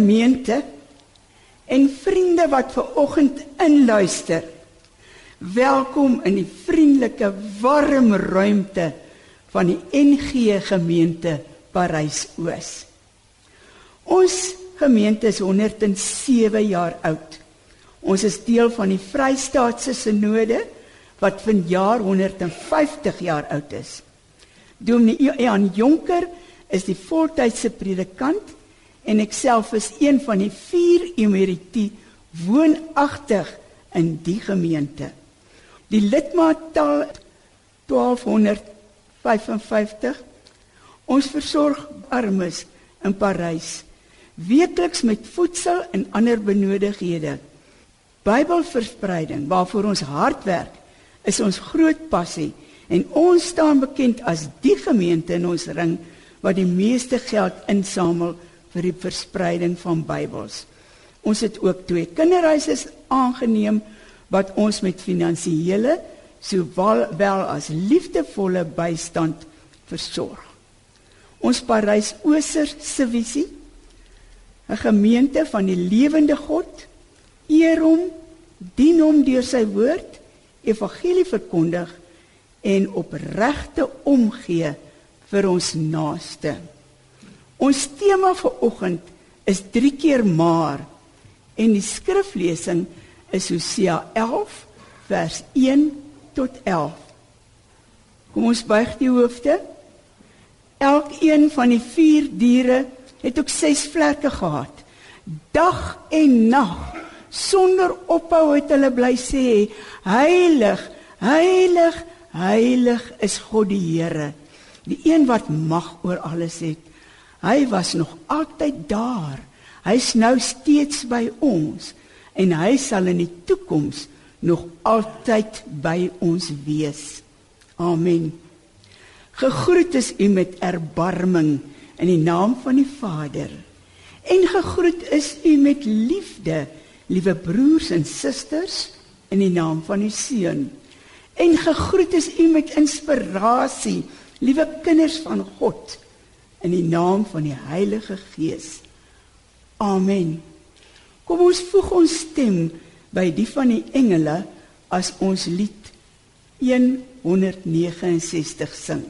Gemeente en vriende wat ver oggend inluister. Welkom in die vriendelike warm ruimte van die NG gemeente Parys Oos. Ons gemeente is 107 jaar oud. Ons is deel van die Vrystaatse Sinode wat vanjaar 150 jaar oud is. Dominee Jan Jonker is die voltydse predikant en ek self is een van die 4 emeriti woonagtig in die gemeente. Die lidmaattaal 1255. Ons versorg armes in Parys weekliks met voedsel en ander benodighede. Bybelverspreiding waarvoor ons hard werk is ons groot passie en ons staan bekend as die gemeente in ons ring wat die meeste geld insamel vir die verspreiding van Bybels. Ons het ook twee kinderhuise aangeneem wat ons met finansiële sowel wel as liefdevolle bystand versorg. Ons Parys Ooser se visie 'n gemeente van die lewende God, eer hom, dien hom deur sy woord, evangelie verkondig en opregte omgee vir ons naaste. Ons tema vir oggend is 3 keer maar en die skriflesing is Hosea 11 vers 1 tot 11. Kom ons buig die hoofde. Elkeen van die 4 diere het ook 6 vlerke gehad. Dag en nag sonder ophou het hulle bly sê: Heilig, heilig, heilig is God die Here, die een wat mag oor alles het. Hy was nog altyd daar. Hy's nou steeds by ons en hy sal in die toekoms nog altyd by ons wees. Amen. Gegroet is u met erbarming in die naam van die Vader. En gegroet is u met liefde, liewe broers en susters, in die naam van die Seun. En gegroet is u met inspirasie, liewe kinders van God in die naam van die Heilige Gees. Amen. Kom ons voeg ons stem by die van die engele as ons lied 169 sing.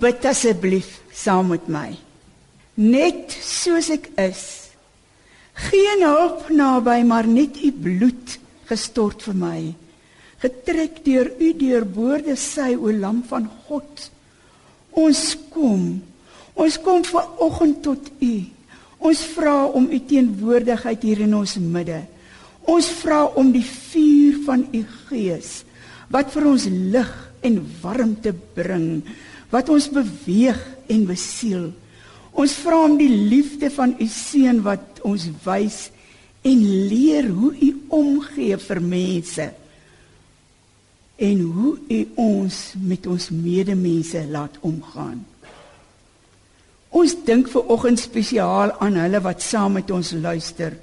Bid asseblief saam met my. Net soos ek is. Geen hulp naby, maar net u bloed gestort vir my. Getrek deur u deurboorde sy o lam van God. Ons kom. Ons kom vanoggend tot u. Ons vra om u teenwoordigheid hier in ons midde. Ons vra om die vuur van u gees wat vir ons lig en warmte bring, wat ons beweeg en besiel. Ons vra om die liefde van u seun wat ons wys en leer hoe u omgee vir mense en hoe u ons met ons medemense laat omgaan. Ons dink ver oggend spesiaal aan hulle wat saam met ons luister.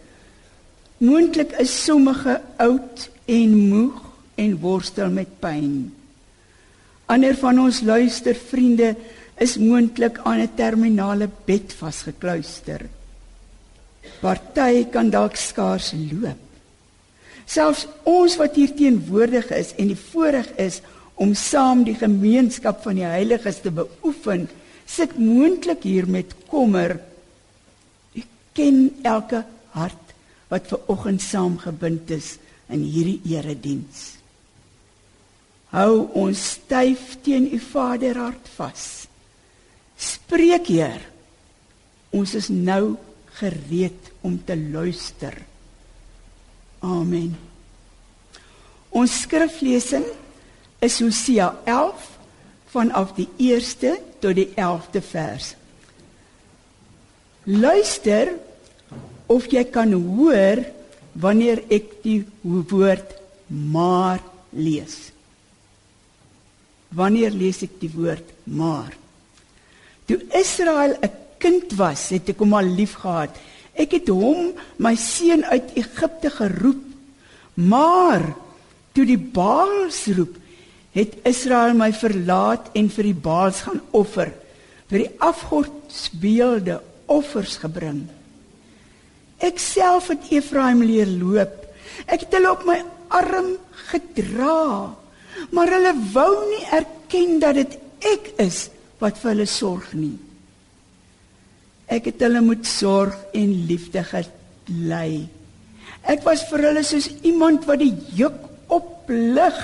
Moontlik is sommige oud en moeg en worstel met pyn. Ander van ons luister vriende is moontlik aan 'n terminale bed vasgekluister. Party kan dalk skaars loop. Selfs ons wat hier teenwoordig is en die voorreg is om saam die gemeenskap van die heiliges te beoefen, sit moontlik hier met kommer. Ek ken elke hart wat ver oggend saamgebind is in hierdie erediens. Hou ons styf teen u Vaderhart vas. Spreek Heer. Ons is nou gereed om te luister. Amen. Ons skriflesing is Hosea 11 vanaf die 1ste tot die 11de vers. Luister of jy kan hoor wanneer ek die woord maar lees. Wanneer lees ek die woord maar? Toe Israel 'n kind was, het ek hom al liefgehad. Ek het hom, my seun uit Egipte geroep. Maar toe die Baals roep, het Israel my verlaat en vir die Baals gaan offer, vir die afgodsbeelde offers gebring. Ek self het Efraim leer loop. Ek het hulle op my arm gedra. Maar hulle wou nie erken dat dit ek is wat vir hulle sorg nie. Ek het hulle moet sorg en liefde gelei. Ek was vir hulle soos iemand wat die juk oplig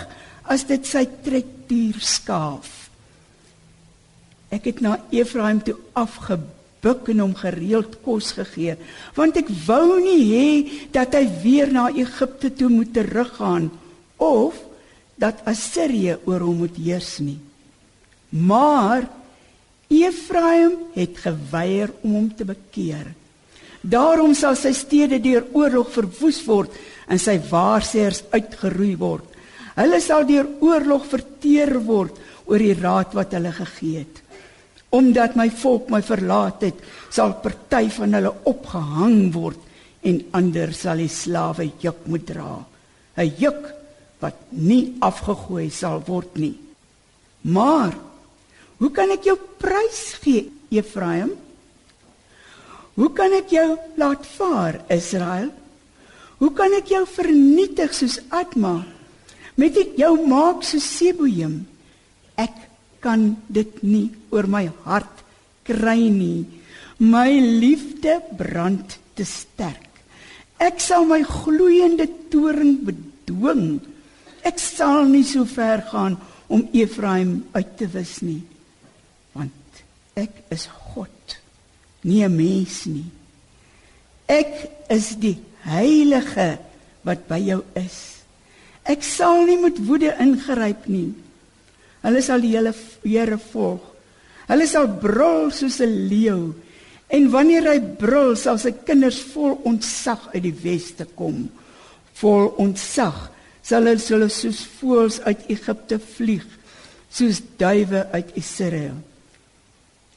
as dit sy trekdier skaaf. Ek het na Efraim toe afgebeur buk en hom gereeld kos gegee, want ek wou nie hê dat hy weer na Egipte toe moet teruggaan of dat Assirië oor hom moet heers nie. Maar Efraim het geweier om hom te bekeer. Daarom sal sy stede deur oorlog verwoes word en sy waarsêers uitgeroei word. Hulle sal deur oorlog verteer word oor die raad wat hulle gegee het omdat my volk my verlaat het, sal party van hulle opgehang word en ander sal die slawe juk moet dra. 'n Juk wat nie afgegooi sal word nie. Maar hoe kan ek jou prys gee, Efraim? Hoe kan ek jou laat vaar, Israel? Hoe kan ek jou vernietig soos Adma? Met ek jou maak soos Seboim? Ek kan dit nie oor my hart kry nie. My liefde brand te sterk. Ek sal my gloeiende toring bedwing. Ek sal nie so ver gaan om Efraim uit te wis nie. Want ek is God, nie 'n mens nie. Ek is die heilige wat by jou is. Ek sal nie met woede ingryp nie. Hulle sal die hele Here volg. Hulle sal brul soos 'n leeu. En wanneer hy brul, sal sy kinders vol ontzag uit die weste kom. Vol ontzag sal hulle hulle soos voëls uit Egipte vlieg, soos duwe uit Israel.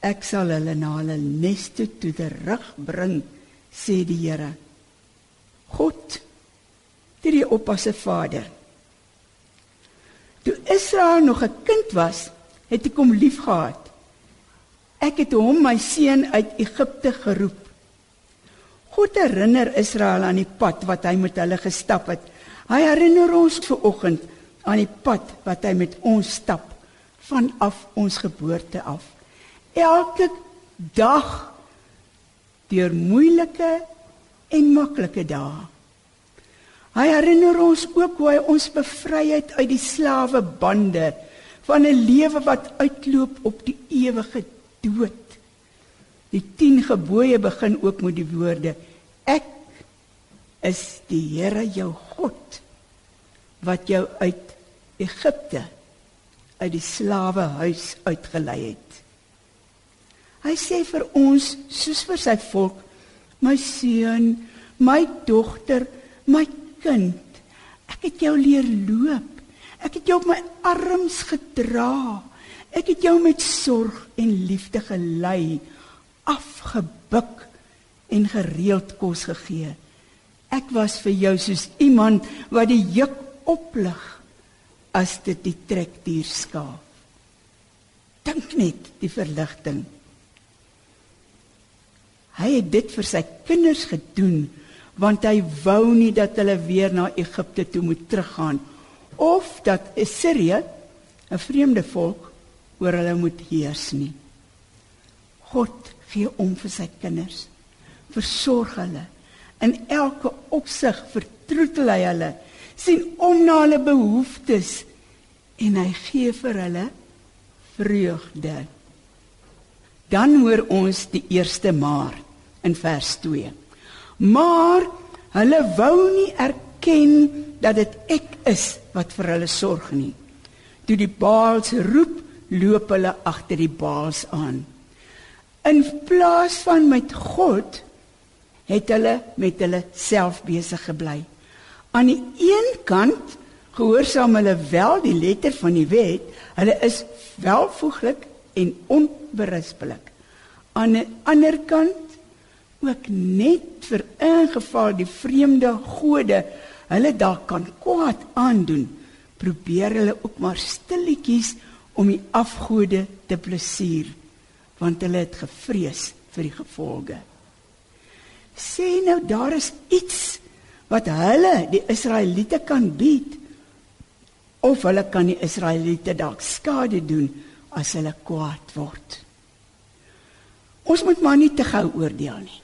Ek sal hulle na hulle neste toe terugbring, sê die Here. God, die oppasse Vader. Toe Israel nog 'n kind was, het ek hom liefgehad. Ek het hom my seun uit Egipte geroep. God herinner Israel aan die pad wat hy met hulle gestap het. Hy herinner ons ver oggend aan die pad wat hy met ons stap vanaf ons geboorte af. elke dag deur moeilike en maklike dae. Hy herinner ons ook hoe hy ons bevry het uit die slawebande van 'n lewe wat uitloop op die ewige dood. Die 10 gebooie begin ook met die woorde: Ek is die Here jou God wat jou uit Egipte uit die slawehuis uitgelei het. Hy sê vir ons soos vir sy volk: My seun, my dogter, my kind, ek het jou leer loop. Ek het jou op my arms gedra. Ek het jou met sorg en liefde gelei, afgebuk en gereeld kos gegee. Ek was vir jou soos iemand wat die juk oplig as dit die trekdier skaaf. Dink net die verligting Hy het dit vir sy kinders gedoen want hy wou nie dat hulle weer na Egipte toe moet teruggaan of dat Assirië, 'n vreemde volk, oor hulle moet heers nie. God gee om vir sy kinders. Versorg hulle. In elke opsig vertroetel hy hulle, sien om na hulle behoeftes en hy gee vir hulle vreugde. Dan hoor ons die eerste maar in vers 2. Maar hulle wou nie erken dat dit ek is wat vir hulle sorg nie. Toe die Baals roep, loop hulle agter die Baals aan. In plaas van met God het hulle met hulle self besig gebly. Aan die een kant gehoorsaam hulle wel die letter van die wet, hulle is welvoeglik en onberispelik. Aan die ander kant ook net vir ingeval die vreemde gode hulle daar kan kwaad aandoen probeer hulle ook maar stilletjies om die afgode te plesier want hulle het gevrees vir die gevolge sê nou daar is iets wat hulle die Israeliete kan bied of hulle kan die Israeliete dalk skade doen as hulle kwaad word ons moet maar nie te gou oordeel nie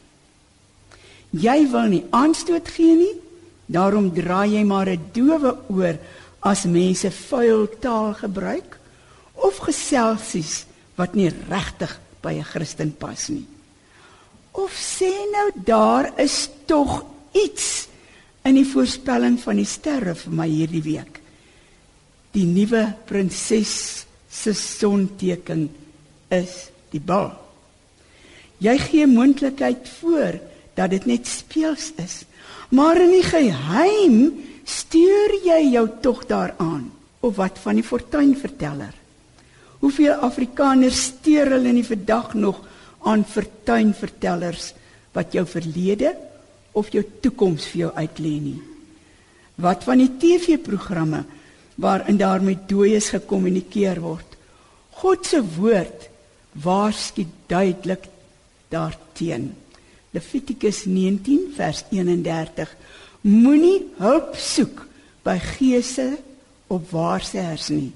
Jy wil nie aanstoot gee nie. Daarom draai jy maar 'n doewe oor as mense vuil taal gebruik of geselsies wat nie regtig by 'n Christen pas nie. Of sê nou daar is tog iets in die voorspelling van die sterre vir my hierdie week. Die nuwe prinses se sonteken is die bal. Jy gee moontlikheid voor dat dit net speels is. Maar in die geheim stuur jy jou tog daaraan. Of wat van die fortuinverteller? Hoeveel Afrikaners steur hulle in die vandag nog aan fortuinvertellers wat jou verlede of jou toekoms vir jou uitlê nie? Wat van die TV-programme waarin daar met dooies gekommunikeer word? God se woord waarsku duidelik daarteenoor. Levitikus 19 vers 31 Moenie hulp soek by geese of waarsers nie.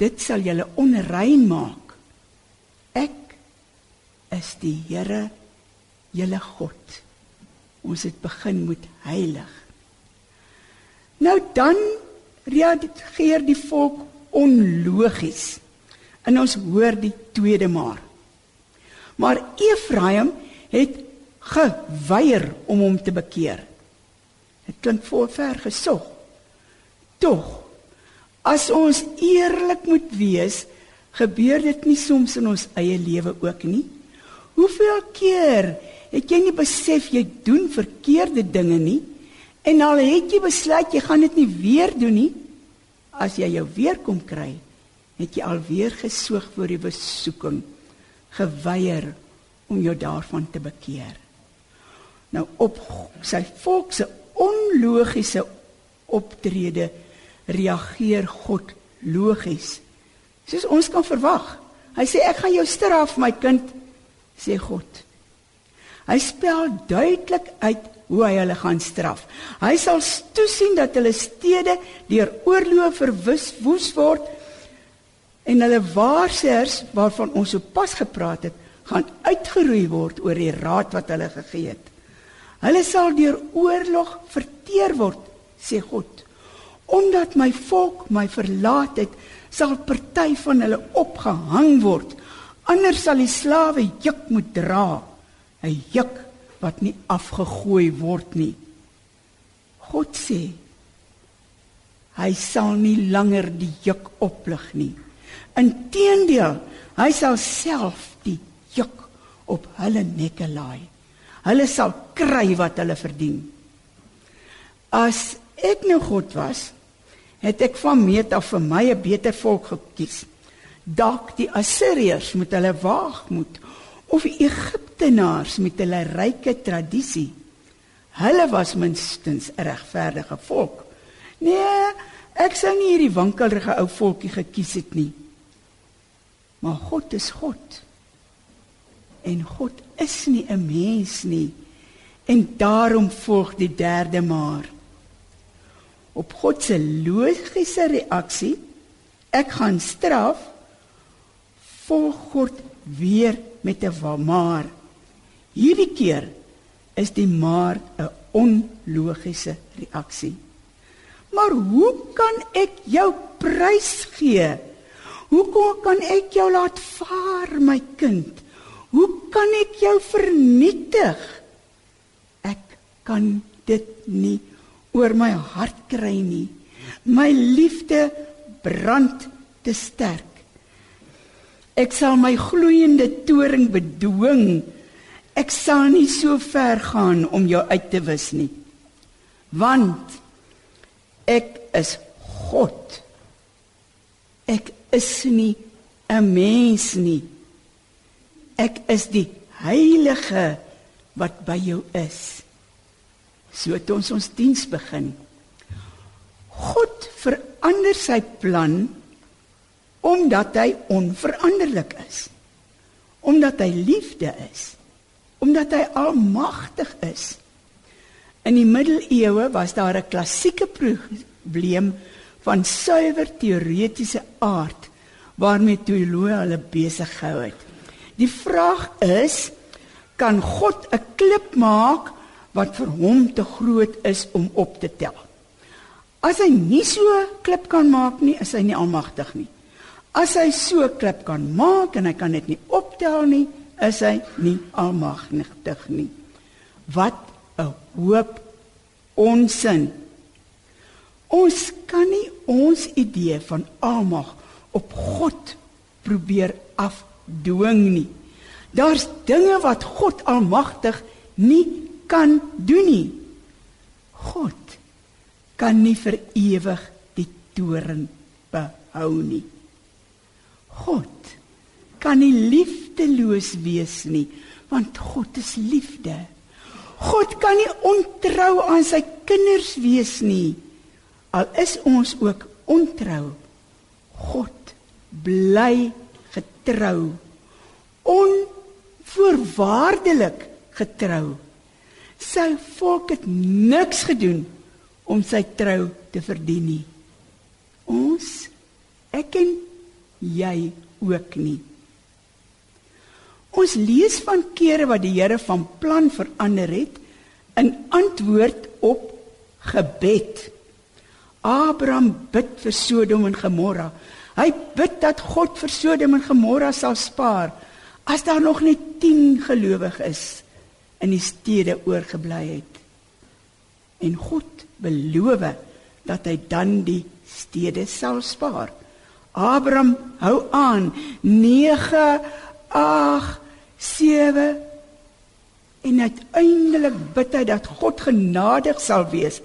Dit sal julle onrein maak. Is die Here, julle God. Ons het begin met heilig. Nou dan reageer die volk onlogies. En ons hoor die tweede maar. Maar Efraim het geweier om hom te bekeer. Dit klink voor ver gesog. Tog as ons eerlik moet wees, gebeur dit nie soms in ons eie lewe ook nie. Hoeveel keer het jy nie besef jy doen verkeerde dinge nie en al het jy besluit jy gaan dit nie weer doen nie, as jy jou weer kom kry, het jy alweer gesoog vir die besoeking, geweier om jou daarvan te bekeer. Nou op sy volk se onlogiese optrede reageer God logies. Soos ons kan verwag. Hy sê ek gaan jou straf my kind sê God. Hy spel duidelik uit hoe hy hulle gaan straf. Hy sal toesien dat hulle stede deur oorloë verwis woes word en hulle waarsers waarvan ons sopas gepraat het, gaan uitgeroei word oor die raad wat hulle gegee het. Hulle sal deur oorlog verteer word, sê God. Omdat my volk my verlaat het, sal party van hulle opgehang word. Ander sal die slawe juk moet dra, 'n juk wat nie afgegooi word nie. God sê hy sal nie langer die juk oplig nie. Inteendeel, hy sal self die juk op hulle nekke laai. Hulle sal kry wat hulle verdien. As ek nou God was, het ek van meet af vir my 'n beter volk gekies. Dalk die Assiriërs met hulle waagmoed of die Egiptenaars met hulle ryke tradisie. Hulle was minstens 'n regverdige volk. Nee, ek sou nie hierdie wankelrige ou volkie gekies het nie. Maar God is God. En God is nie 'n mens nie. En daarom volg die derde maar. Op God se logiese reaksie, ek gaan straf, volg God weer met 'n maar. Hierdie keer is die maar 'n onlogiese reaksie. Maar hoe kan ek jou prys gee? Hoe kan ek jou laat vaar, my kind? Hoe kan ek jou vernietig? Ek kan dit nie oor my hart kry nie. My liefde brand te sterk. Ek sal my gloeiende toring bedwing. Ek sal nie so ver gaan om jou uit te wis nie. Want ek is God. Ek is nie 'n mens nie. Ek is die heilige wat by jou is. So het ons ons diens begin. God verander sy plan omdat hy onveranderlik is. Omdat hy liefde is. Omdat hy almagtig is. In die middeleeue was daar 'n klassieke probleem van suiwer teoretiese aard waarmee teoloë hulle besig gehou het. Die vraag is kan God 'n klip maak wat vir hom te groot is om op te tel? As hy nie so klip kan maak nie, is hy nie almagtig nie. As hy so klip kan maak en hy kan dit nie optel nie, is hy nie almagtig nie. Wat 'n hoop onsin. Ons kan nie ons idee van almag op God probeer afdwing nie. Daar's dinge wat God almagtig nie kan doen nie. God kan nie vir ewig die toren behou nie. God kan nie liefdeloos wees nie, want God is liefde. God kan nie ontrou aan sy kinders wees nie Al is ons ook ontrou, God bly getrou. Onvoorwaardelik getrou. Sy volk het niks gedoen om sy trou te verdien nie. Ons ek en jy ook nie. Ons lees van kere wat die Here van plan verander het in antwoord op gebed. Abraham bid vir Sodom en Gomorra. Hy bid dat God vir Sodom en Gomorra sal spaar as daar nog net 10 gelowiges in die stede oorgebly het. En God beloof dat hy dan die stede sal spaar. Abraham hou aan. 9 8 7 en uiteindelik bid hy dat God genadig sal wees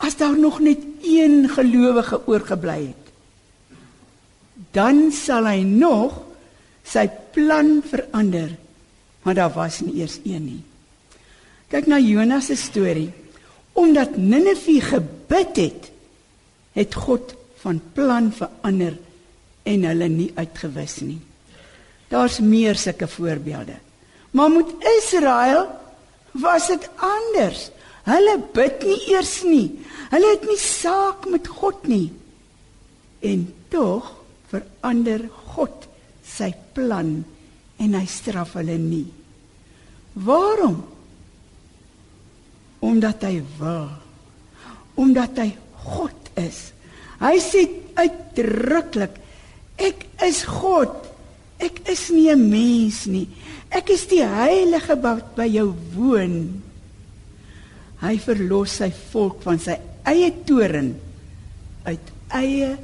as daar nog net een gelowige oorgebly het. Dan sal hy nog sy plan verander maar daar was nie eers een nie. Kyk na Jonas se storie. Omdat Ninive gebid het het God van plan verander en hulle nie uitgewis nie daar's meer sulke voorbeelde maar met Israel was dit anders Hulle bid nie eers nie. Hulle het nie saak met God nie. En tog verander God sy plan en hy straf hulle nie. Waarom? Omdat hy wil. Omdat hy God is. Hy sê uitdruklik ek is God. Ek is nie 'n mens nie. Ek is die heilige wat by jou woon. Hy verlos sy volk van sy eie toren uit eie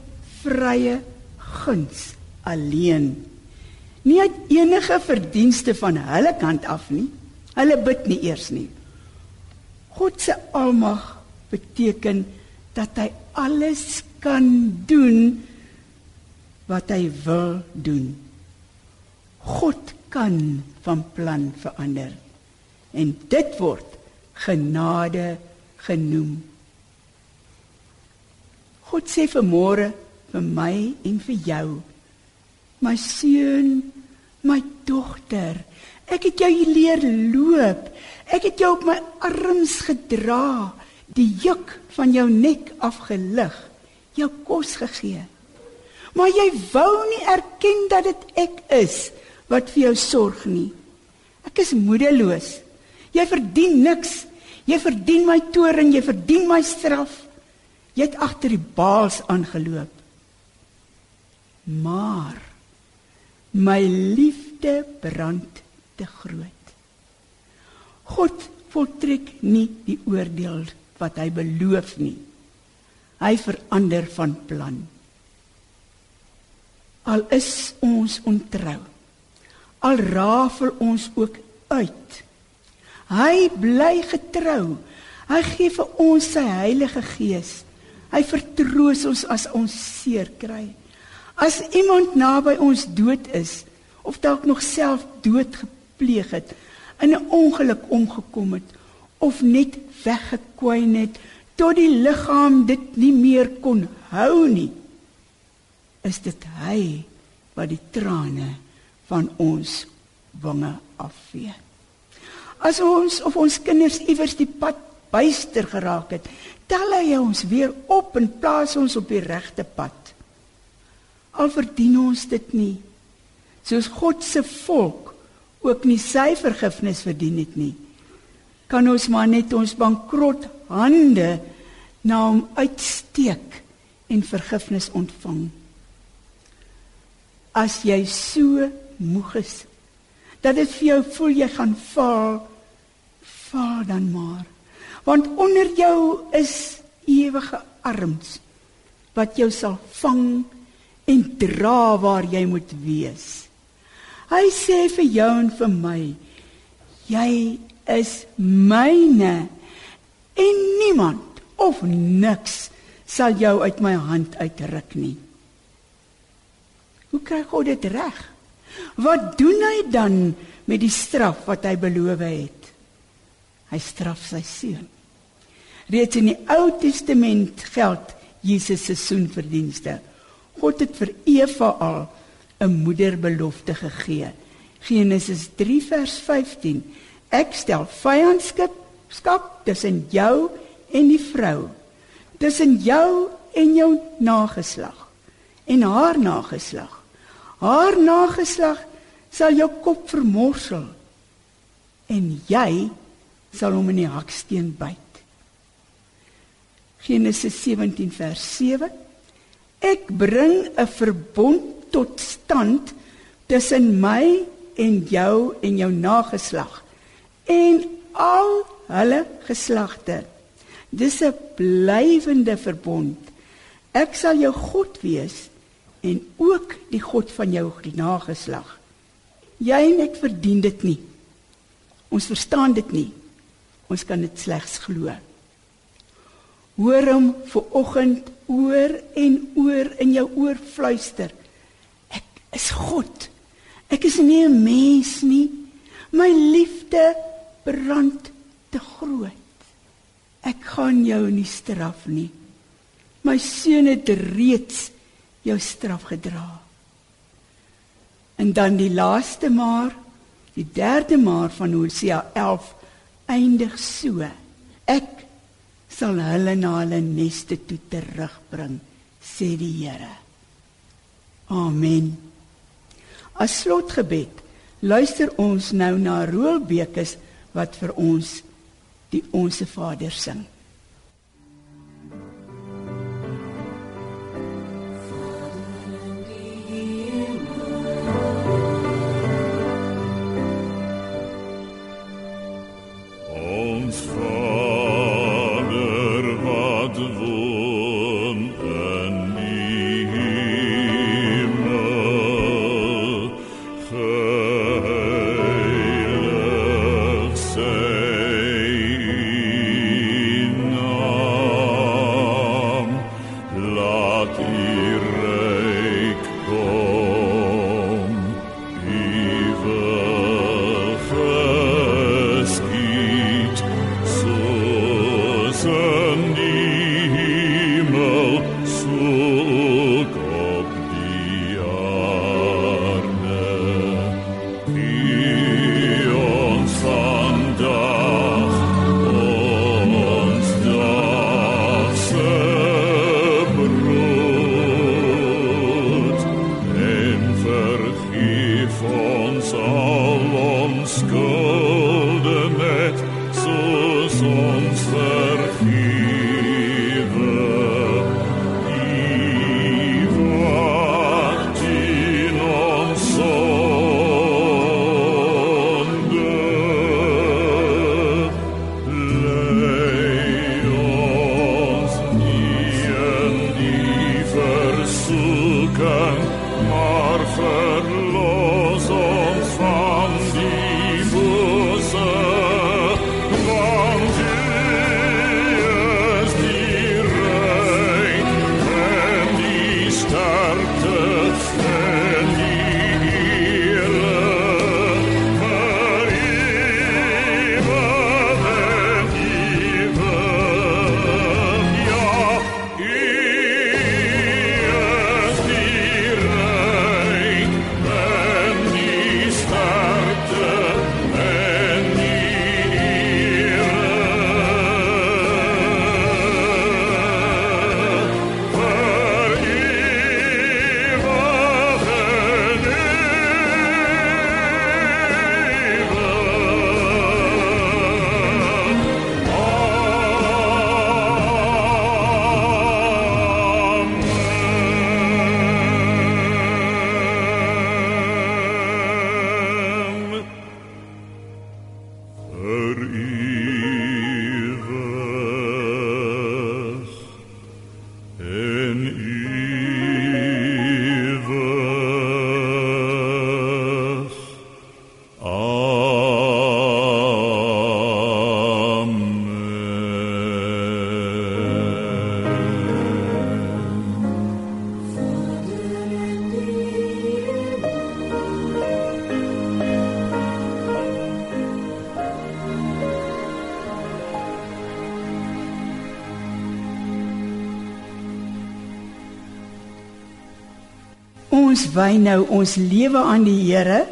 vrye guns alleen. Nie uit enige verdienste van hulle kant af nie. Hulle bid nie eers nie. God se almag beteken dat hy alles kan doen wat hy wil doen. God kan van plan verander en dit word genade genoem. God sê vir môre vir my en vir jou my seun, my dogter, ek het jou leer loop. Ek het jou op my arms gedra, die juk van jou nek afgelig, jou kos gegee. Maar jy wou nie erken dat dit ek is wat vir jou sorg nie. Ek is moedeloos. Jy verdien niks. Jy verdien my toorn, jy verdien my straf. Jy het agter die baals aangeloop. Maar my liefde brand te groot. God voltrek nie die oordeel wat hy beloof nie. Hy verander van plan. Al is ons ontrou. Al rafel ons ook uit. Hy bly getrou. Hy gee vir ons sy Heilige Gees. Hy vertroos ons as ons seer kry. As iemand naby ons dood is of dalk nog self dood gepleeg het, in 'n ongeluk omgekom het of net weggekwyn het tot die liggaam dit nie meer kon hou nie, is dit hy wat die trane van ons wange afvee. As ons of ons kinders iewers die pad byster geraak het, tel hy ons weer op en plaas ons op die regte pad al verdien ons dit nie. Soos God se volk ook nie sy vergifnis verdien het nie. Kan ons maar net ons bankrot hande na hom uitsteek en vergifnis ontvang. As jy so moeg is dat dit vir jou voel jy gaan val, val dan maar. Want onder jou is ewige arms wat jou sal vang en dra waar jy moet wees. Hy sê vir jou en vir my, jy is myne en niemand of niks sal jou uit my hand uitruk nie. Hoe kry God dit reg? Wat doen hy dan met die straf wat hy beloof het? Hy straf sy seun. Reeds in die Ou Testament geld Jesus se soenverdienste. God het vir Eva al 'n moederbelofte gegee. Genesis 3 vers 15. Ek stel vyandskap skap tussen jou en die vrou. Tussen jou en jou nageslag en haar nageslag. Haar nageslag sal jou kop vermorsel en jy sal hom in die haksteen byt. Genesis 17 vers 7 Ek bring 'n verbond tot stand tussen my en jou en jou nageslag en al hulle geslagte. Dis 'n blywende verbond. Ek sal jou God wees en ook die God van jou nageslag. Jy en ek verdien dit nie. Ons verstaan dit nie. Ons kan dit slegs glo. Hoor hom vir oggend oor en oor in jou oor fluister. Ek is God. Ek is nie 'n mens nie. My liefde brand te groot. Ek gaan jou nie straf nie. My seun het reeds jou straf gedra. En dan die laaste maar, die derde maar van Hosea 11 eindig so. Ek sal hulle na hulle neste toe terugbring, sê die Here. Amen. As slotgebed luister ons nou na Roel Bekes wat vir ons die Onse Vader sing. Wy nou ons lewe aan die Here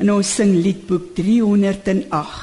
en ons sing liedboek 308.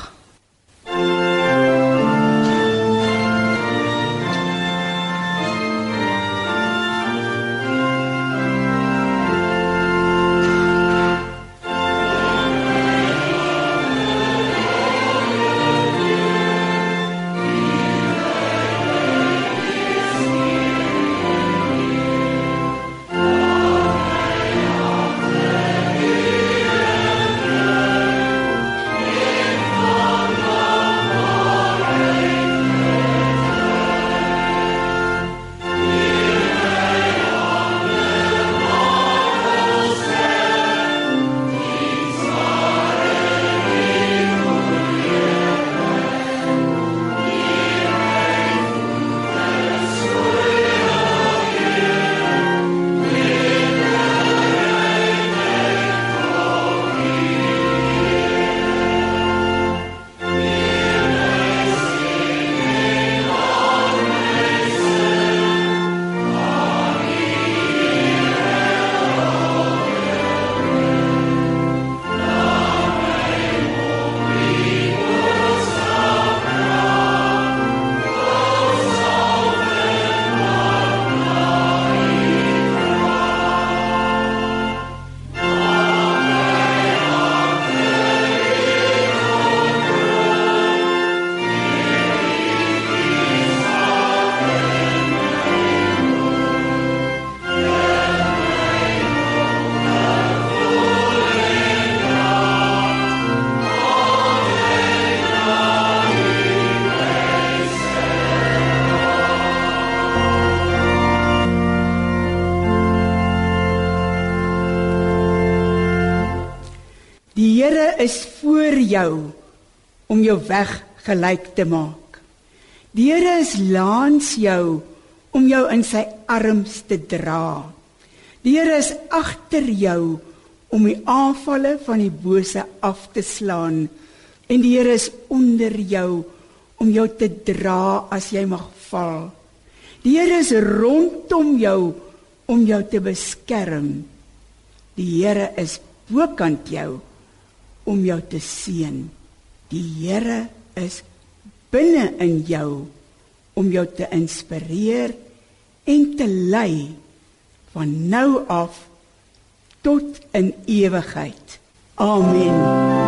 Is voor jou om jou weg gelyk te maak. Die Here is langs jou om jou in sy arms te dra. Die Here is agter jou om die aanvalle van die bose af te slaan en die Here is onder jou om jou te dra as jy mag val. Die Here is rondom jou om jou te beskerm. Die Here is bokant jou om jou te seën. Die Here is binne in jou om jou te inspireer en te lei van nou af tot in ewigheid. Amen.